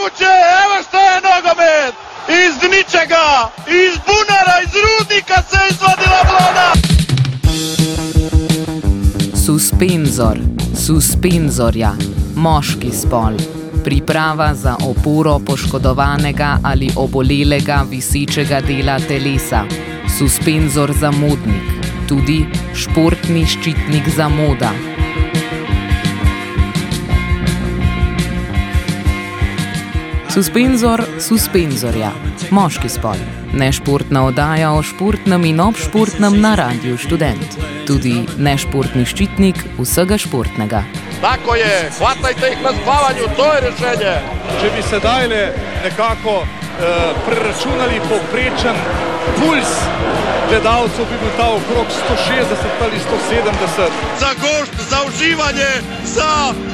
moguće, evo što je nogomet! Iz ničega, iz bunara, iz rudnika se izvadila vlada! Suspenzor, suspenzorja, moški spol. Priprava za oporo poškodovanega ali obolelega visičega dela telesa. Suspenzor za modnik, tudi športni ščitnik za moda. Suspenzor suspenzorja, moški spol, nešportna oddaja o športnem in obšportnem na radiju študent, tudi nešportni ščitnik vsega športnega. Tako je, hvatajte jih na spavanju, to je rešenje. Če bi sedaj nekako eh, preračunali povprečen puls gledalcev, bi bil ta okrog 160 ali 170. Za gošt, za uživanje, za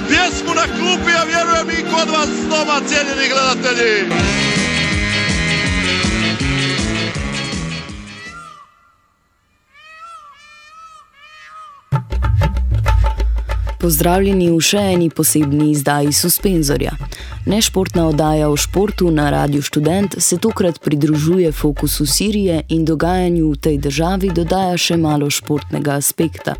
pjesmu na klupi, a vjerujem i kod vas doma, cijenjeni gledatelji. Pozdravljeni v še eni posebni izdaji Suspenzorja. Nešportna oddaja o športu na Radiu Student se tokrat pridružuje fokusu Sirije in dogajanju v tej državi dodaja še malo športnega aspekta.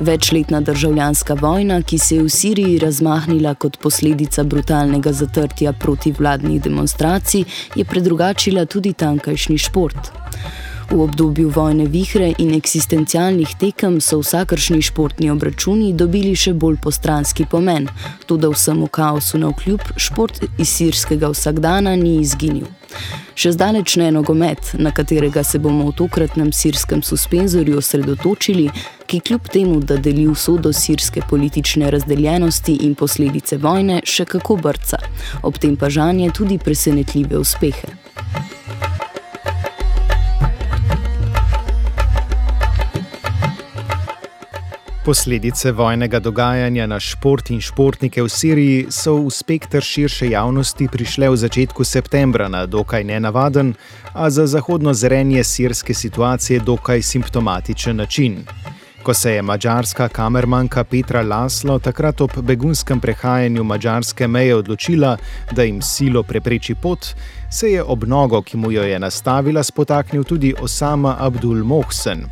Večletna državljanska vojna, ki se je v Siriji razmahnila kot posledica brutalnega zatrtja protivladnih demonstracij, je predrugačila tudi tankajšnji šport. V obdobju vojne vihre in eksistencialnih tekem so vsakršni športni obračuni dobili še bolj postranski pomen, tudi vsemu kaosu na vkljub šport iz sirskega vsakdana ni izginil. Še zdaleč ne nogomet, na katerega se bomo v tokratnem sirskem suspenzorju osredotočili, ki kljub temu, da deli usodo sirske politične razdeljenosti in posledice vojne, še kako brca, ob tem pa žanje tudi presenetljive uspehe. Posledice vojnega dogajanja na šport in športnike v Siriji so v spektr širše javnosti prišle v začetku septembra na dokaj nenavaden, a za zahodno zrenje sirske situacije dokaj simptomatičen način. Ko se je mađarska kamermanka Petra Laslo takrat ob begunskem prehajanju mađarske meje odločila, da jim silo prepreči pot, se je ob nogo, ki mu jo je nastavila, spotaknil tudi Osama Abdul Mohsen.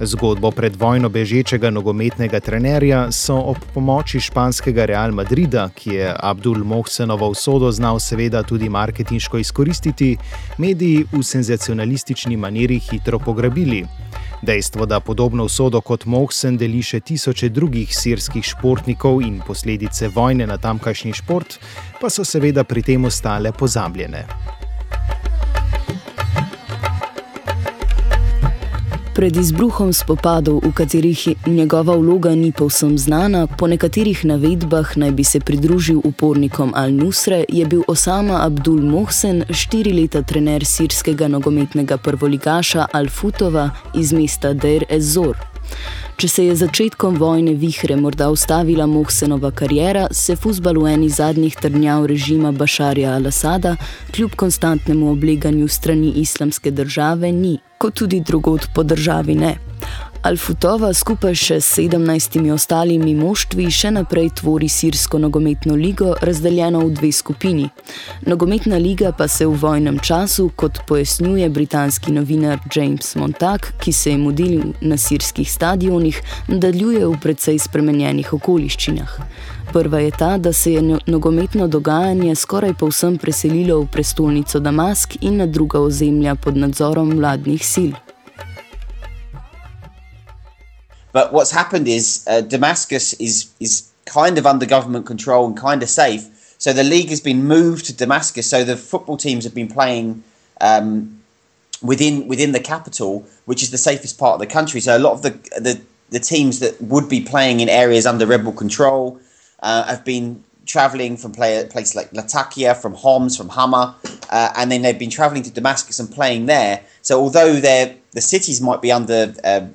Zgodbo pred vojno bežečega nogometnega trenerja so ob pomoči španskega Real Madrida, ki je Abdul Mohsenovo usodo znal seveda tudi marketinško izkoristiti, mediji v senzacionalistični maniri hitro pograbili. Dejstvo, da podobno usodo kot Mohsen deli še tisoče drugih sirskih športnikov in posledice vojne na tamkajšnji šport, pa so seveda pri tem ostale pozabljene. Pred izbruhom spopadov, v katerih njegova vloga ni povsem znana, po nekaterih navedbah naj bi se pridružil upornikom Al-Nusre, je bil Osama Abdul Mohsen štiri leta trener sirskega nogometnega prvoligaša Al-Futova iz mesta Deir ez-Zor. Če se je začetkom vojne vihre morda ustavila Mohsenova karijera, se futbal v eni zadnjih trdnjav režima Bašarja al-Assada, kljub konstantnemu obleganju strani islamske države, ni, kot tudi drugod po državi ne. Al-Futova skupaj še s 17 ostalimi moštvi še naprej tvori Sirsko nogometno ligo, razdeljeno v dve skupini. Nogometna liga pa se v vojnem času, kot pojasnjuje britanski novinar James Montag, ki se je mudil na sirskih stadionih, nadaljuje v precej spremenjenih okoliščinah. Prva je ta, da se je no-, nogometno dogajanje skoraj povsem preselilo v prestolnico Damask in na druga ozemlja pod nadzorom vladnih sil. But what's happened is uh, Damascus is is kind of under government control and kind of safe. So the league has been moved to Damascus. So the football teams have been playing um, within within the capital, which is the safest part of the country. So a lot of the the, the teams that would be playing in areas under rebel control uh, have been traveling from play, places like Latakia, from Homs, from Hama, uh, and then they've been traveling to Damascus and playing there. So although the cities might be under uh,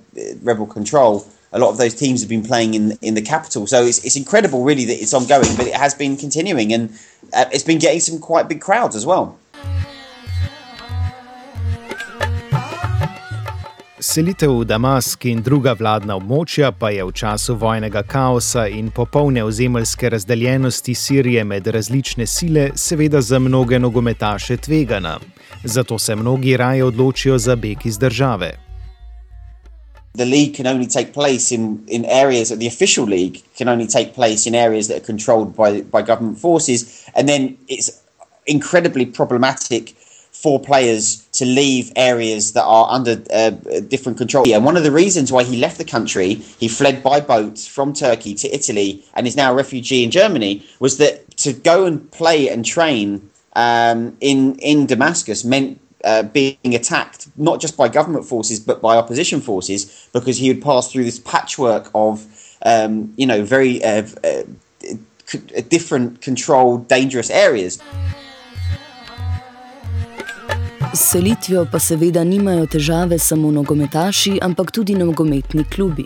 rebel control, a lot of those teams have been playing in in the capital. So it's, it's incredible, really, that it's ongoing, but it has been continuing, and uh, it's been getting some quite big crowds as well. Selitev v Damask in druga vladna območja pa je v času vojnega kaosa in popolne ozemeljske razdeljenosti Sirije med različne sile seveda za mnoge nogometaše tvegana. Zato se mnogi raje odločijo za beg iz države. The league can only take place in, in areas, that the official league can only take place in areas that are controlled by, by government forces, and then it's incredibly problematic for players to leave areas that are under uh, different control. And one of the reasons why he left the country, he fled by boat from Turkey to Italy and is now a refugee in Germany, was that to go and play and train um, in in Damascus meant uh, being attacked not just by government forces but by opposition forces because he would pass through this patchwork of um, you know very uh, uh different controlled dangerous areas. Selitvijo pa seveda nimajo težave samo nogometaši, ampak tudi nogometni klubi.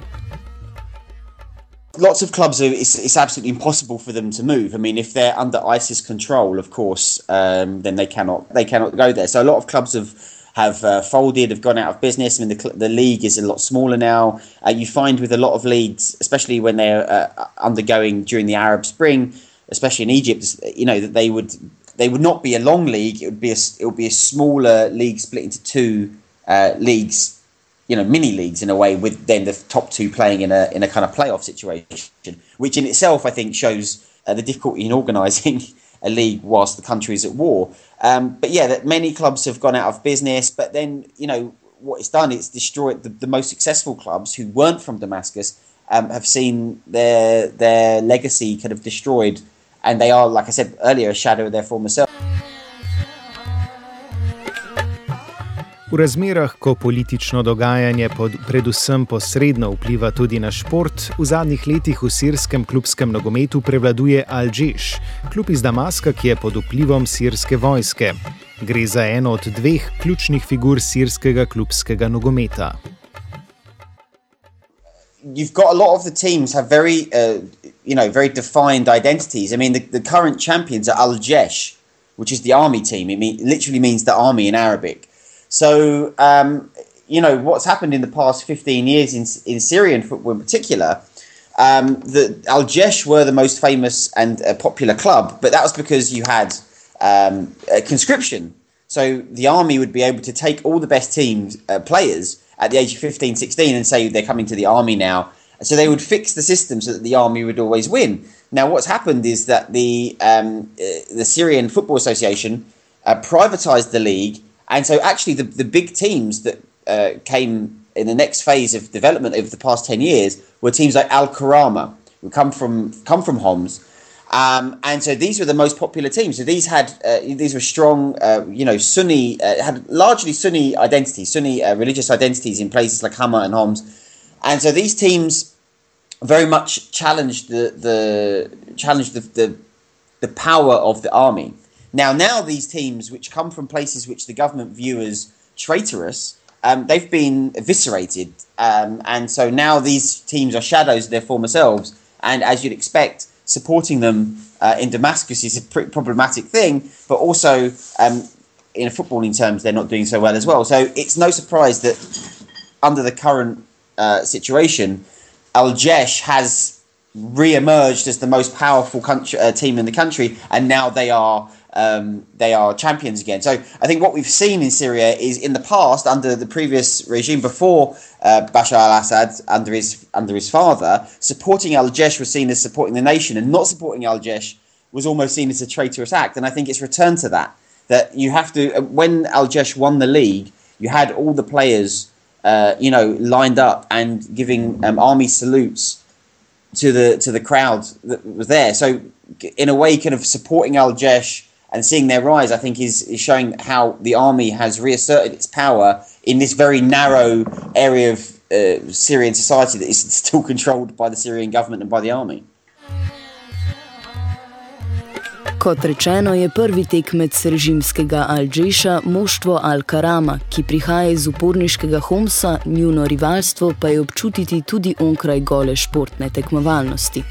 Lots of clubs, are, it's, it's absolutely impossible for them to move. I mean, if they're under ISIS control, of course, um, then they cannot they cannot go there. So a lot of clubs have have uh, folded, have gone out of business. I mean, the, the league is a lot smaller now. Uh, you find with a lot of leagues, especially when they're uh, undergoing during the Arab Spring, especially in Egypt, you know that they would they would not be a long league. It would be a, it would be a smaller league split into two uh, leagues, you know, mini leagues in a way, with then the top two playing in a in a kind of playoff situation, which in itself I think shows uh, the difficulty in organising a league whilst the country is at war. Um, but yeah, that many clubs have gone out of business. But then you know what it's done, it's destroyed the, the most successful clubs who weren't from Damascus um, have seen their their legacy kind of destroyed and they are, like I said earlier, a shadow of their former self. V razmerah, ko politično dogajanje pod, predvsem posredno vpliva tudi na šport, v zadnjih letih v sirskem klubskem nogometu prevladuje Al-Džiš, klub iz Damaska, ki je pod vplivom sirske vojske. Gre za eno od dveh ključnih figur sirskega klubskega nogometa. You've got a lot of the teams have very uh, you know, very defined identities. I mean, the, the current champions are Al Jesh, which is the army team. It, mean, it literally means the army in Arabic. So, um, you know, what's happened in the past 15 years in, in Syrian football in particular, um, the Al Jesh were the most famous and uh, popular club, but that was because you had um, conscription. So the army would be able to take all the best teams, uh, players at the age of 15, 16 and say they're coming to the army now so they would fix the system so that the army would always win. Now, what's happened is that the um, uh, the Syrian Football Association uh, privatized the league, and so actually the, the big teams that uh, came in the next phase of development over the past ten years were teams like Al Karama, who come from come from Homs. Um, and so these were the most popular teams. So these had uh, these were strong, uh, you know, Sunni uh, had largely Sunni identities, Sunni religious identities in places like Hama and Homs and so these teams very much challenged the the challenged the, the the power of the army. Now, now these teams, which come from places which the government view as traitorous, um, they've been eviscerated, um, and so now these teams are shadows of their former selves. And as you'd expect, supporting them uh, in Damascus is a pretty problematic thing, but also um, in footballing terms, they're not doing so well as well. So it's no surprise that under the current uh, situation, Al Jesh has re-emerged as the most powerful country, uh, team in the country, and now they are um, they are champions again. So I think what we've seen in Syria is in the past, under the previous regime before uh, Bashar al-Assad, under his under his father, supporting Al Jesh was seen as supporting the nation, and not supporting Al Jesh was almost seen as a traitorous act. And I think it's returned to that that you have to uh, when Al Jesh won the league, you had all the players uh, you know, lined up and giving um, army salutes to the to the crowd that was there. So, in a way, kind of supporting Al Jesh and seeing their rise, I think, is, is showing how the army has reasserted its power in this very narrow area of uh, Syrian society that is still controlled by the Syrian government and by the army. Kot rečeno, je prvi tekmec režimskega Al-Džeša moštvo Al-Karama, ki prihaja iz uporniškega Homsa, njuno rivalstvo pa je občutiti tudi onkraj gole športne tekmovalnosti.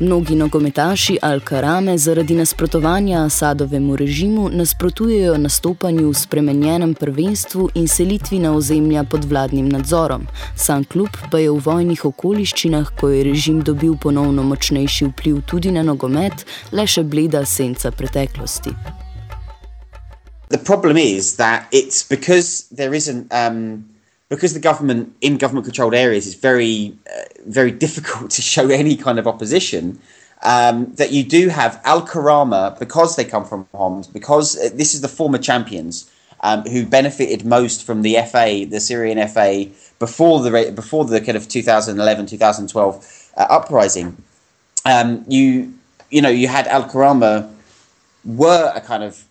Mnogi nogometaši Al-Karame zaradi nasprotovanja Asadovemu režimu nasprotujejo nastopanju v spremenjenem prvenstvu in selitvi na ozemlja pod vladnim nadzorom. Sam klub pa je v vojnih okoliščinah, ko je režim dobil ponovno močnejši vpliv tudi na nogomet, le še bleda senca preteklosti. The problem is that it's because there isn't um, because the government in government controlled areas is very uh, very difficult to show any kind of opposition. Um, that you do have Al Karama because they come from Homs because uh, this is the former champions um, who benefited most from the FA, the Syrian FA, before the before the kind of 2011 2012 uh, uprising. Um, you you know, you had Al Karama were a kind of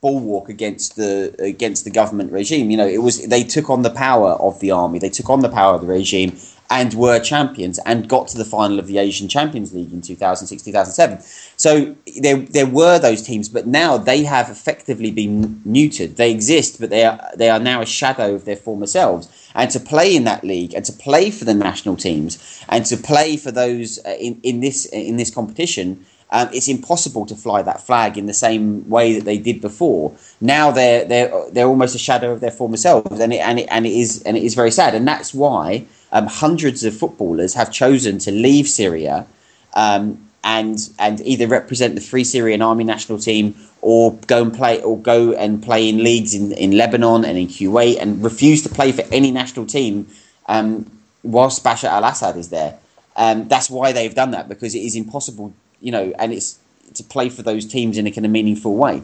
bulwark against the against the government regime. You know, it was they took on the power of the army, they took on the power of the regime, and were champions and got to the final of the Asian Champions League in 2006 2007. So there there were those teams, but now they have effectively been neutered. They exist, but they are they are now a shadow of their former selves. And to play in that league, and to play for the national teams, and to play for those uh, in in this in this competition um, it's impossible to fly that flag in the same way that they did before. Now they're they're they're almost a shadow of their former selves, and it and it and it is and it is very sad. And that's why um, hundreds of footballers have chosen to leave Syria. Um, and, and either represent the Free Syrian Army national team or go and play or go and play in leagues in, in Lebanon and in Kuwait and refuse to play for any national team um, whilst Bashar al-Assad is there. Um, that's why they've done that because it is impossible you know, and it's to play for those teams in a kind of meaningful way.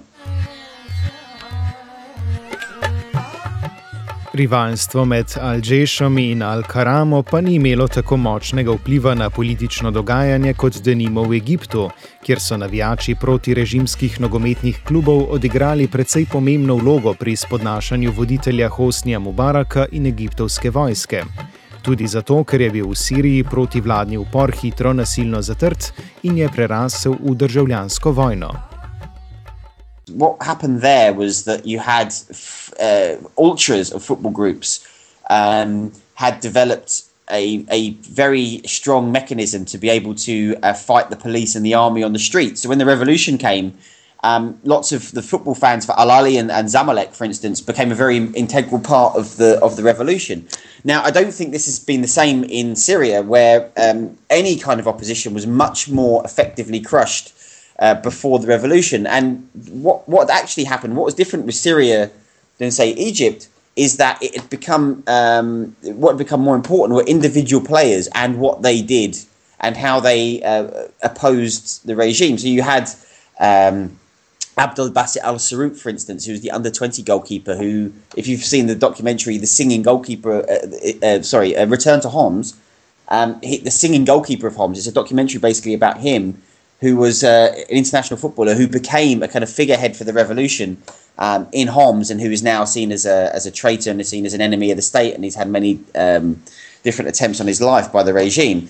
Rivalstvo med Alžešom in Al-Karamo pa ni imelo tako močnega vpliva na politično dogajanje kot denimo v Egiptu, kjer so navijači proti režimskih nogometnih klubov odigrali precej pomembno vlogo pri spodnašanju voditelja Hosnija Mubaraka in egiptovske vojske. tudi zato, ker je bil v Siriji protivladni upor hitro nasilno zatrt in je prerasel v državljansko vojno. What happened there was that you had uh, ultras of football groups um, had developed a, a very strong mechanism to be able to uh, fight the police and the army on the streets. So when the revolution came, um, lots of the football fans for Al Ahly and, and Zamalek, for instance, became a very integral part of the of the revolution. Now, I don't think this has been the same in Syria, where um, any kind of opposition was much more effectively crushed uh, before the revolution. And what what actually happened, what was different with Syria than say Egypt, is that it had become um, what had become more important were individual players and what they did and how they uh, opposed the regime. So you had. Um, Abdul Basit Al Sarout, for instance, who was the under 20 goalkeeper, who, if you've seen the documentary, The Singing Goalkeeper, uh, uh, sorry, uh, Return to Homs, um, he, The Singing Goalkeeper of Homs, it's a documentary basically about him, who was uh, an international footballer who became a kind of figurehead for the revolution um, in Homs and who is now seen as a, as a traitor and is seen as an enemy of the state, and he's had many um, different attempts on his life by the regime.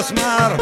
космар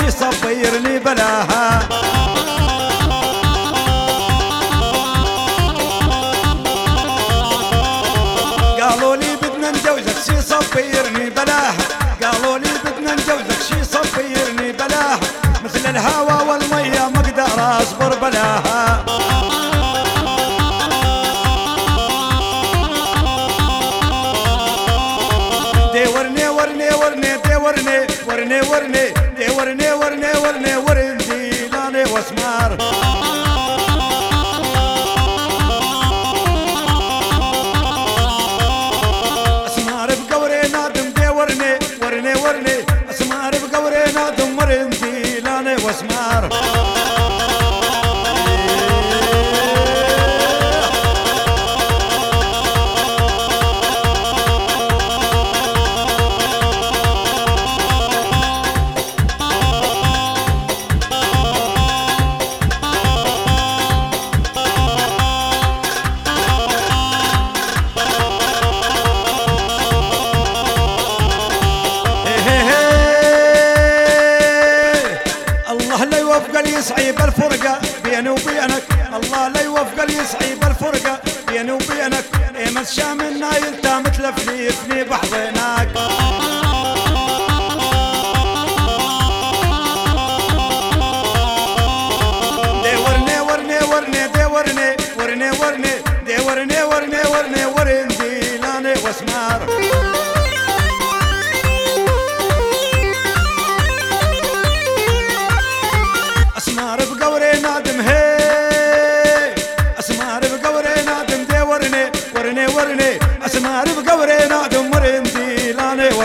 شي صبير لي بلاها. قالوا لي بدنا نجوزك شي صبيرني بلاها. قالوا لي بدنا نجوزك شي صبيرني بلاها. مثل الهوا والمية ما أقدر أصبر بلاها. دي ورني ورني ورني ورني ورني. الشام النايل تام فني بحضناك.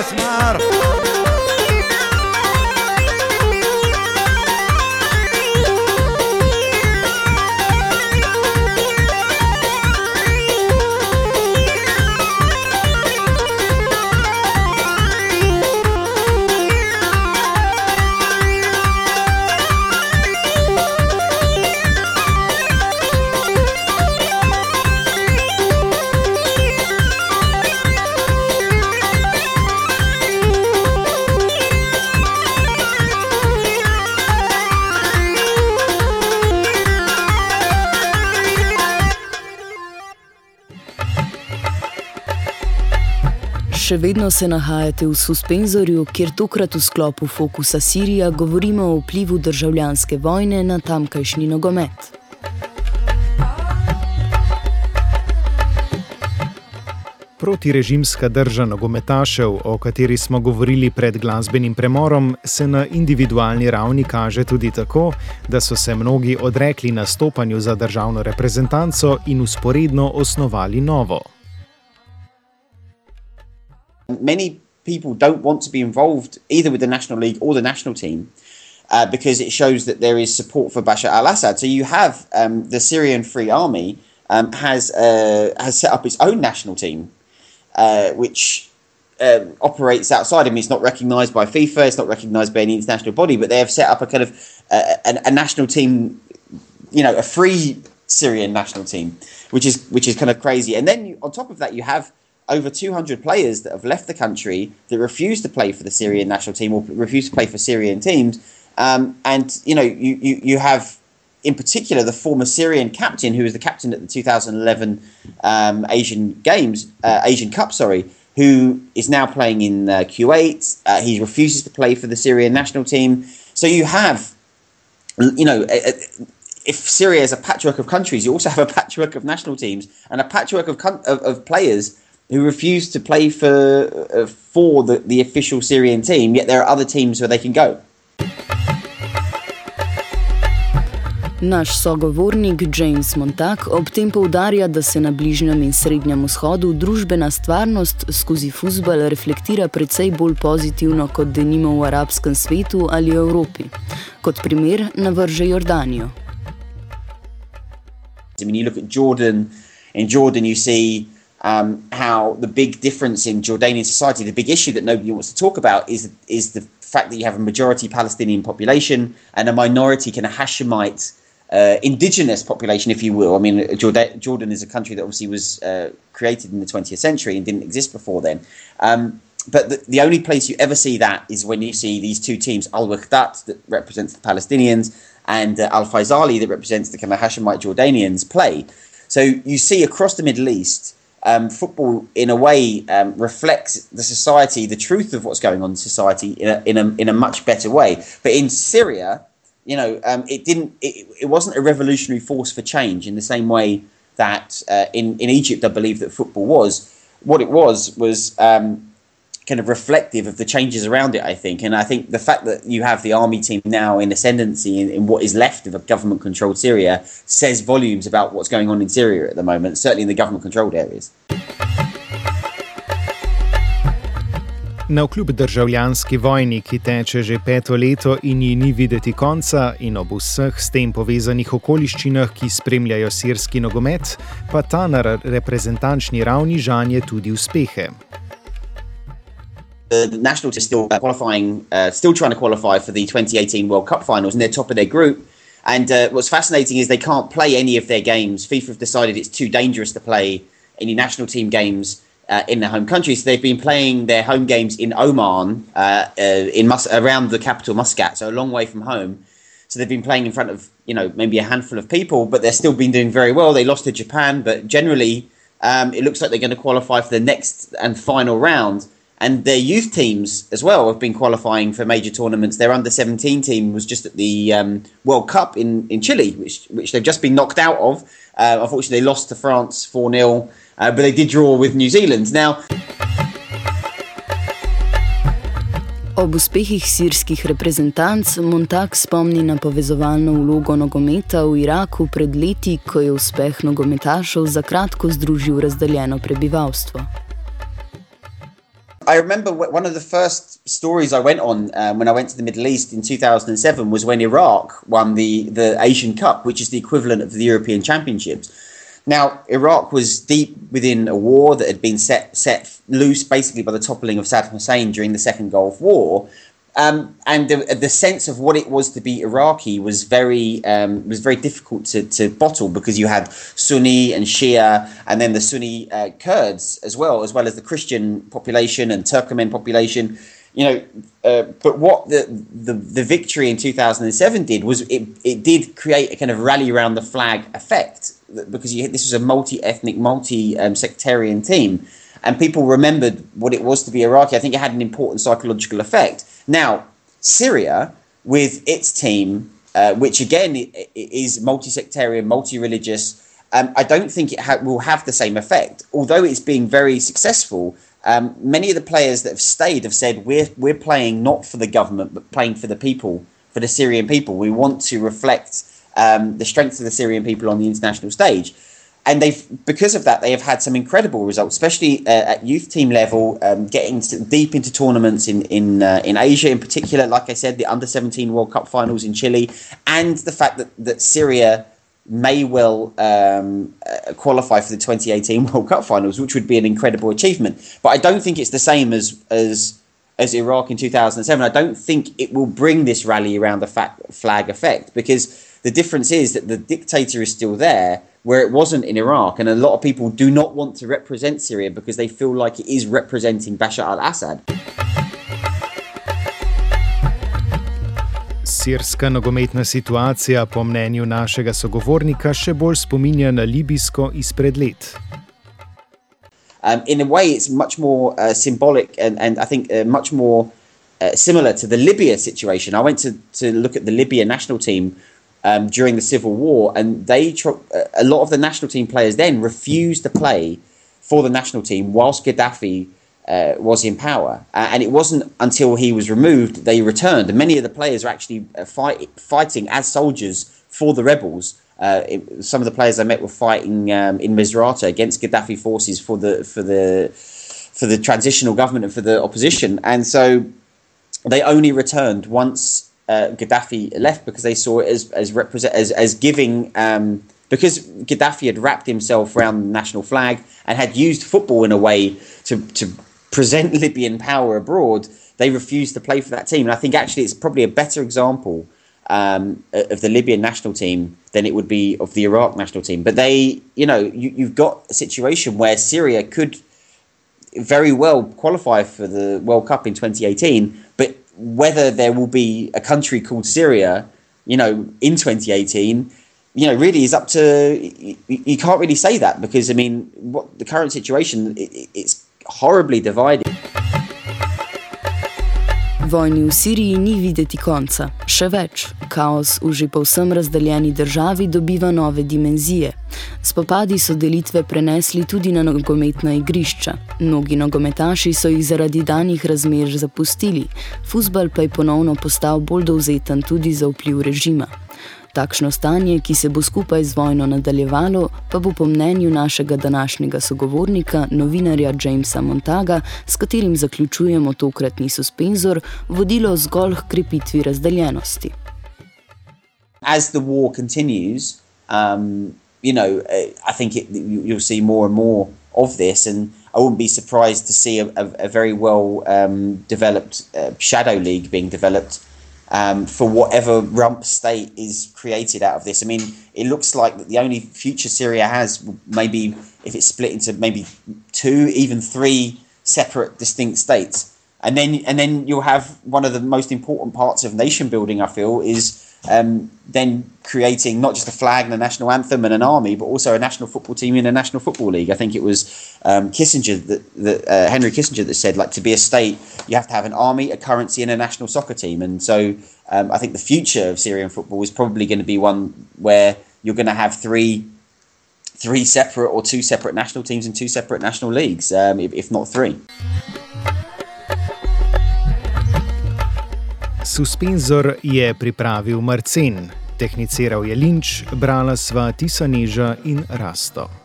asmar Še vedno se nahajate v suspenzorju, kjer tokrat v sklopu fokusa Sirija govorimo o vplivu državljanske vojne na tamkajšnji nogomet. Protirežimska drža nogometašev, o kateri smo govorili pred glasbenim premorom, se na individualni ravni kaže tudi tako, da so se mnogi odrekli nastopanju za državno reprezentanco in usporedno osnovali novo. Many people don't want to be involved either with the National League or the national team. Uh, because it shows that there is support for Bashar al-Assad. So you have um, the Syrian Free Army um, has uh, has set up its own national team uh, which um, operates outside. I mean, it's not recognised by FIFA, it's not recognised by any international body, but they have set up a kind of uh, a, a, national team, you know, a free Syrian national team, which is which is kind of crazy. And then you, on top of that, you have over 200 players that have left the country that refuse to play for the Syrian national team or refuse to play for Syrian teams. Um, and you know, you, you, you have in particular, the former Syrian captain, who was the captain at the 2011 um, Asian Games, uh, Asian Cup, sorry, who is now playing in uh, Kuwait. Uh, he refuses to play for the Syrian national team. So you have, you know, if Syria is a patchwork of countries, you also have a patchwork of national teams and a patchwork of, of, of players who refuse to play for uh, for the, the official Syrian team. Yet there are other teams where they can go. Naš sogovornik James Montag ob tem poudarja, da se na Bližnjem in Srednjem vzhodu družbena stvarnost skozi futbol reflektira precej bolj pozitivno kot denimo v arabskem svetu ali Evropi. Kot primer navrže Jordanijo. I mean, you look at Jordan. In Jordan, you see um, how the big difference in Jordanian society, the big issue that nobody wants to talk about, is is the fact that you have a majority Palestinian population and a minority kind of Hashemite uh, indigenous population, if you will. I mean, Jordan, Jordan, is a country that obviously was uh, created in the 20th century and didn't exist before then. Um, but the, the, only place you ever see that is when you see these two teams, Al Wahdat, that represents the Palestinians, and uh, Al Faisali, that represents the kind of Hashemite Jordanians, play. So you see across the Middle East, um, football in a way um, reflects the society, the truth of what's going on in society in a, in a, in a much better way. But in Syria, you know, um, it didn't. It, it wasn't a revolutionary force for change in the same way that uh, in in Egypt, I believe that football was. What it was was um, kind of reflective of the changes around it. I think, and I think the fact that you have the army team now in ascendancy in, in what is left of a government-controlled Syria says volumes about what's going on in Syria at the moment. Certainly in the government-controlled areas. Na vkljub državljanski vojni, ki teče že peto leto in ji ni videti konca, in ob vseh s tem povezanih okoliščinah, ki spremljajo sirski nogomet, pa ta na reprezentančni ravni žanje tudi uspehe. The national team still uh, qualifying, uh, still trying to qualify for the 2018 World Cup finals, and they're top of their group. And uh, what's fascinating is they can't play any of their games. FIFA have decided it's too dangerous to play any national team games uh, in their home country. So they've been playing their home games in Oman, uh, uh, in Mus- around the capital Muscat, so a long way from home. So they've been playing in front of you know maybe a handful of people, but they're still been doing very well. They lost to Japan, but generally um, it looks like they're going to qualify for the next and final round. And their youth teams as well have been qualifying for major tournaments. Their under 17 team was just at the um, World Cup in, in Chile, which, which they've just been knocked out of. Uh, unfortunately, they lost to France 4 0 uh, but they did draw with New Zealand. Now, Ob uspehih sirskih reprezentanc Montag spomni na povezovalno vlogo nogometa v Iraku pred leti, ko je uspeh nogometašev za kratko združil razdeljeno prebivalstvo. I remember one of the first stories I went on um, when I went to the Middle East in 2007 was when Iraq won the, the Asian Cup, which is the equivalent of the European Championships. Now, Iraq was deep within a war that had been set set loose basically by the toppling of Saddam Hussein during the Second Gulf War. Um, and the, the sense of what it was to be Iraqi was very um, was very difficult to, to bottle because you had Sunni and Shia, and then the Sunni uh, Kurds as well, as well as the Christian population and Turkmen population. You know, uh, but what the, the the victory in 2007 did was it it did create a kind of rally around the flag effect because you, this was a multi-ethnic, multi-sectarian team, and people remembered what it was to be Iraqi. I think it had an important psychological effect. Now, Syria, with its team, uh, which again is multi sectarian, multi religious, um, I don't think it ha- will have the same effect. Although it's being very successful, um, many of the players that have stayed have said we're we're playing not for the government but playing for the people, for the Syrian people. We want to reflect um, the strength of the Syrian people on the international stage. And they've because of that they have had some incredible results, especially uh, at youth team level, um, getting deep into tournaments in in uh, in Asia in particular. Like I said, the under seventeen World Cup finals in Chile, and the fact that that Syria may well um, uh, qualify for the 2018 World Cup finals, which would be an incredible achievement. But I don't think it's the same as as as Iraq in 2007. I don't think it will bring this rally around the flag effect because the difference is that the dictator is still there where it wasn't in Iraq, and a lot of people do not want to represent Syria because they feel like it is representing Bashar al-Assad. Sirska nogometna situacija, po mnenju našega sogovornika, še bolj spominja na libijsko izpred let. Um, in a way, it's much more uh, symbolic and, and I think uh, much more uh, similar to the Libya situation. I went to, to look at the Libya national team um, during the civil war, and they tr- a lot of the national team players then refused to play for the national team whilst Gaddafi uh, was in power. Uh, and it wasn't until he was removed they returned. And many of the players are actually uh, fight, fighting as soldiers for the rebels. Uh, it, some of the players I met were fighting um, in Misrata against Gaddafi forces for the for the for the transitional government and for the opposition. And so they only returned once uh, Gaddafi left because they saw it as as represent as as giving. Um, because Gaddafi had wrapped himself around the national flag and had used football in a way to, to present Libyan power abroad, they refused to play for that team. And I think actually it's probably a better example um, of the Libyan national team than it would be of the Iraq national team. But they, you know, you, you've got a situation where Syria could very well qualify for the World Cup in 2018, but whether there will be a country called Syria, you know, in 2018 you know, really is up to you, you, can't really say that because I mean, what the current situation it, it's horribly divided. Vojni v Siriji ni videti konca. Še več, kaos v že povsem razdeljeni državi dobiva nove dimenzije. Spopadi so delitve prenesli tudi na nogometna igrišča. Mnogi nogometaši so jih zaradi danih razmer zapustili, futbal pa je ponovno postal bolj dovzeten tudi za vpliv režima. Takšno stanje, ki se bo skupaj z vojno nadaljevalo, pa bo po mnenju našega današnjega sogovornika, novinarja Jamesa Montaga, s katerim zaključujemo tokratni suspenzor, vodilo zgolj k krepitvi razdeljenosti. As the war continues, um, you know, I think it, you'll see more and more of this, and I wouldn't be surprised to see a, a, a very well um, developed uh, shadow league being developed. Um, for whatever rump state is created out of this. I mean, it looks like the only future Syria has maybe if it's split into maybe two, even three separate distinct states. And then, and then you'll have one of the most important parts of nation building. I feel is um, then creating not just a flag and a national anthem and an army, but also a national football team in a national football league. I think it was um, Kissinger that, that uh, Henry Kissinger that said like to be a state, you have to have an army, a currency, and a national soccer team. And so um, I think the future of Syrian football is probably going to be one where you're going to have three three separate or two separate national teams and two separate national leagues, um, if, if not three. Suspenzor je pripravil Marcin, tehniciral je Linč, brala sva Tisaneža in Rasto.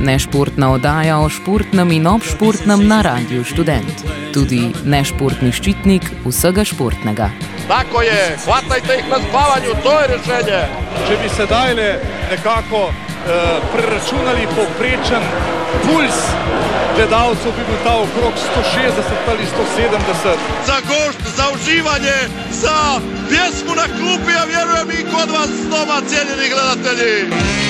nešportna oddaja o športnem in obšportnem na Radiu Student, tudi nešportni ščitnik vsega športnega. Tako je, hvatajte jih na spavanju, to je rešenje. Če bi sedaj le nekako eh, preračunali povprečen puls gledalcev, bi bil ta okrog 160 ali 170. Za gošt, za uživanje, za pjesmu na klupi, a vjerujem i kod vas doma, cijenjeni gledatelji.